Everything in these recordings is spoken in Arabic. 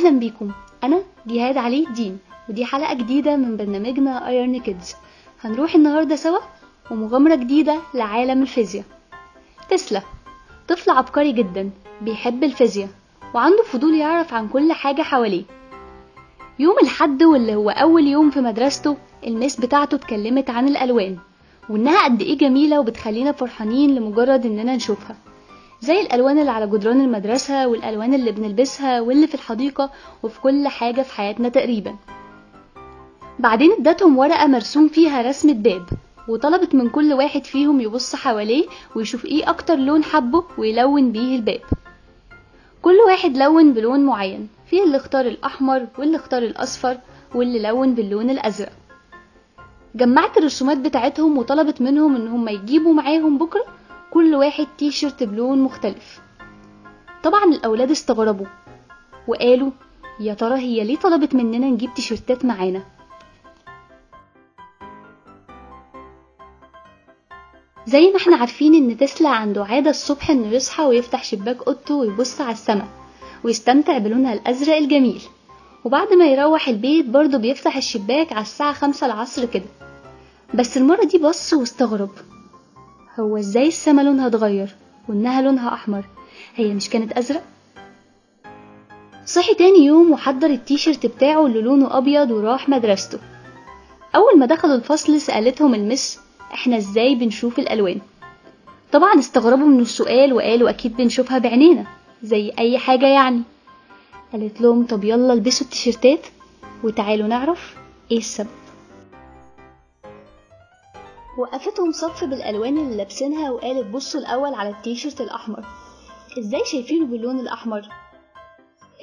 أهلا بيكم. أنا جهاد علي الدين ودي حلقة جديدة من برنامجنا ايرن كيدز هنروح النهاردة سوا ومغامرة جديدة لعالم الفيزياء. تسلا طفل عبقري جدا بيحب الفيزياء وعنده فضول يعرف عن كل حاجة حواليه. يوم الحد واللي هو أول يوم في مدرسته المس بتاعته اتكلمت عن الألوان وإنها قد إيه جميلة وبتخلينا فرحانين لمجرد إننا نشوفها. زي الألوان اللي على جدران المدرسة والألوان اللي بنلبسها واللي في الحديقة وفي كل حاجة في حياتنا تقريبا. بعدين ادتهم ورقة مرسوم فيها رسمة باب وطلبت من كل واحد فيهم يبص حواليه ويشوف إيه أكتر لون حبه ويلون بيه الباب. كل واحد لون بلون معين فيه اللي اختار الأحمر واللي اختار الأصفر واللي لون باللون الأزرق. جمعت الرسومات بتاعتهم وطلبت منهم إن هم يجيبوا معاهم بكرة كل واحد تيشيرت بلون مختلف. طبعا الأولاد استغربوا وقالوا يا ترى هي ليه طلبت مننا نجيب تيشيرتات معانا؟ زي ما إحنا عارفين إن تسلا عنده عادة الصبح إنه يصحى ويفتح شباك أوضته ويبص على السماء ويستمتع بلونها الأزرق الجميل. وبعد ما يروح البيت برضه بيفتح الشباك على الساعة خمسة العصر كده. بس المرة دي بص واستغرب. هو إزاي السما لونها اتغير وإنها لونها أحمر؟ هي مش كانت أزرق؟ صحي تاني يوم وحضر التيشيرت بتاعه اللي لونه أبيض وراح مدرسته. أول ما دخلوا الفصل سألتهم المس إحنا إزاي بنشوف الألوان؟ طبعا استغربوا من السؤال وقالوا أكيد بنشوفها بعينينا زي أي حاجة يعني. قالت لهم طب يلا البسوا التيشيرتات وتعالوا نعرف إيه السبب. وقفتهم صف بالألوان اللي لابسينها وقالت بصوا الأول على التيشيرت الأحمر. إزاي شايفينه باللون الأحمر؟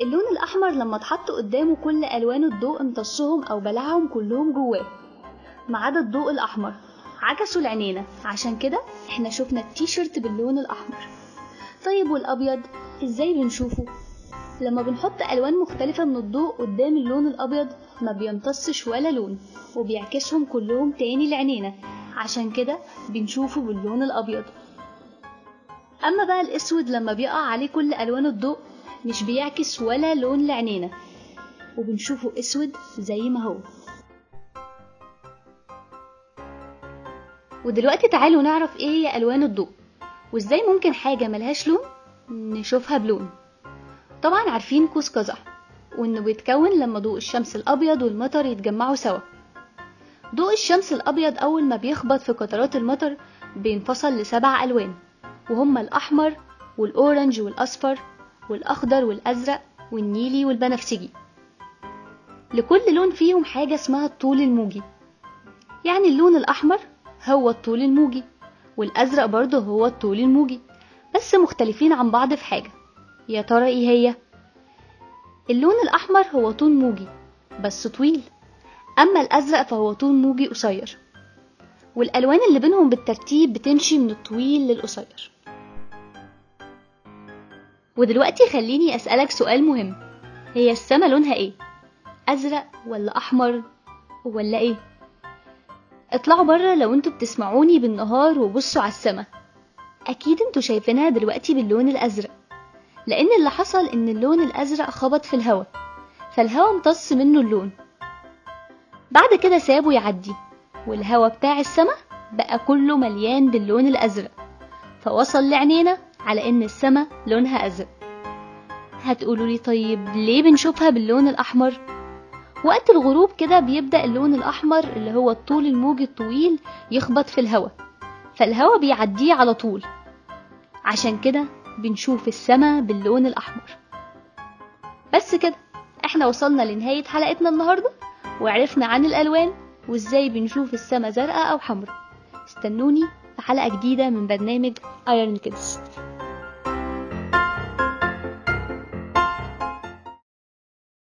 اللون الأحمر لما اتحط قدامه كل الوان الضوء امتصهم أو بلعهم كلهم جواه ما عدا الضوء الأحمر. عكسوا العينينا عشان كده إحنا شفنا التيشيرت باللون الأحمر. طيب والأبيض؟ إزاي بنشوفه؟ لما بنحط ألوان مختلفة من الضوء قدام اللون الأبيض ما بيمتصش ولا لون وبيعكسهم كلهم تاني لعينينا. عشان كده بنشوفه باللون الأبيض. أما بقى الأسود لما بيقع عليه كل ألوان الضوء مش بيعكس ولا لون لعينينا وبنشوفه أسود زي ما هو. ودلوقتي تعالوا نعرف إيه هي ألوان الضوء وإزاي ممكن حاجة ملهاش لون نشوفها بلون. طبعا عارفين قوس قزح وإنه بيتكون لما ضوء الشمس الأبيض والمطر يتجمعوا سوا. ضوء الشمس الأبيض أول ما بيخبط في قطرات المطر بينفصل لسبع ألوان وهما الأحمر والأورنج والأصفر والأخضر والأزرق والنيلي والبنفسجي. لكل لون فيهم حاجة اسمها الطول الموجي. يعني اللون الأحمر هو الطول الموجي والأزرق برضه هو الطول الموجي بس مختلفين عن بعض في حاجة. يا ترى إيه هي؟ اللون الأحمر هو طول موجي بس طويل. أما الأزرق فهو طول موجي قصير والألوان اللي بينهم بالترتيب بتمشي من الطويل للقصير ودلوقتي خليني أسألك سؤال مهم هي السما لونها إيه؟ أزرق ولا أحمر ولا إيه؟ اطلعوا بره لو أنتوا بتسمعوني بالنهار وبصوا على السما أكيد أنتوا شايفينها دلوقتي باللون الأزرق لأن اللي حصل إن اللون الأزرق خبط في الهواء فالهواء امتص منه اللون بعد كده سابه يعدي والهواء بتاع السما بقى كله مليان باللون الأزرق فوصل لعينينا على إن السما لونها أزرق. هتقولوا لي طيب ليه بنشوفها باللون الأحمر؟ وقت الغروب كده بيبدأ اللون الأحمر اللي هو الطول الموجي الطويل يخبط في الهواء فالهواء بيعديه على طول. عشان كده بنشوف السما باللون الأحمر. بس كده إحنا وصلنا لنهاية حلقتنا النهاردة. وعرفنا عن الألوان وإزاي بنشوف السما زرقاء أو حمراء. استنوني في حلقة جديدة من برنامج ايرون كيدز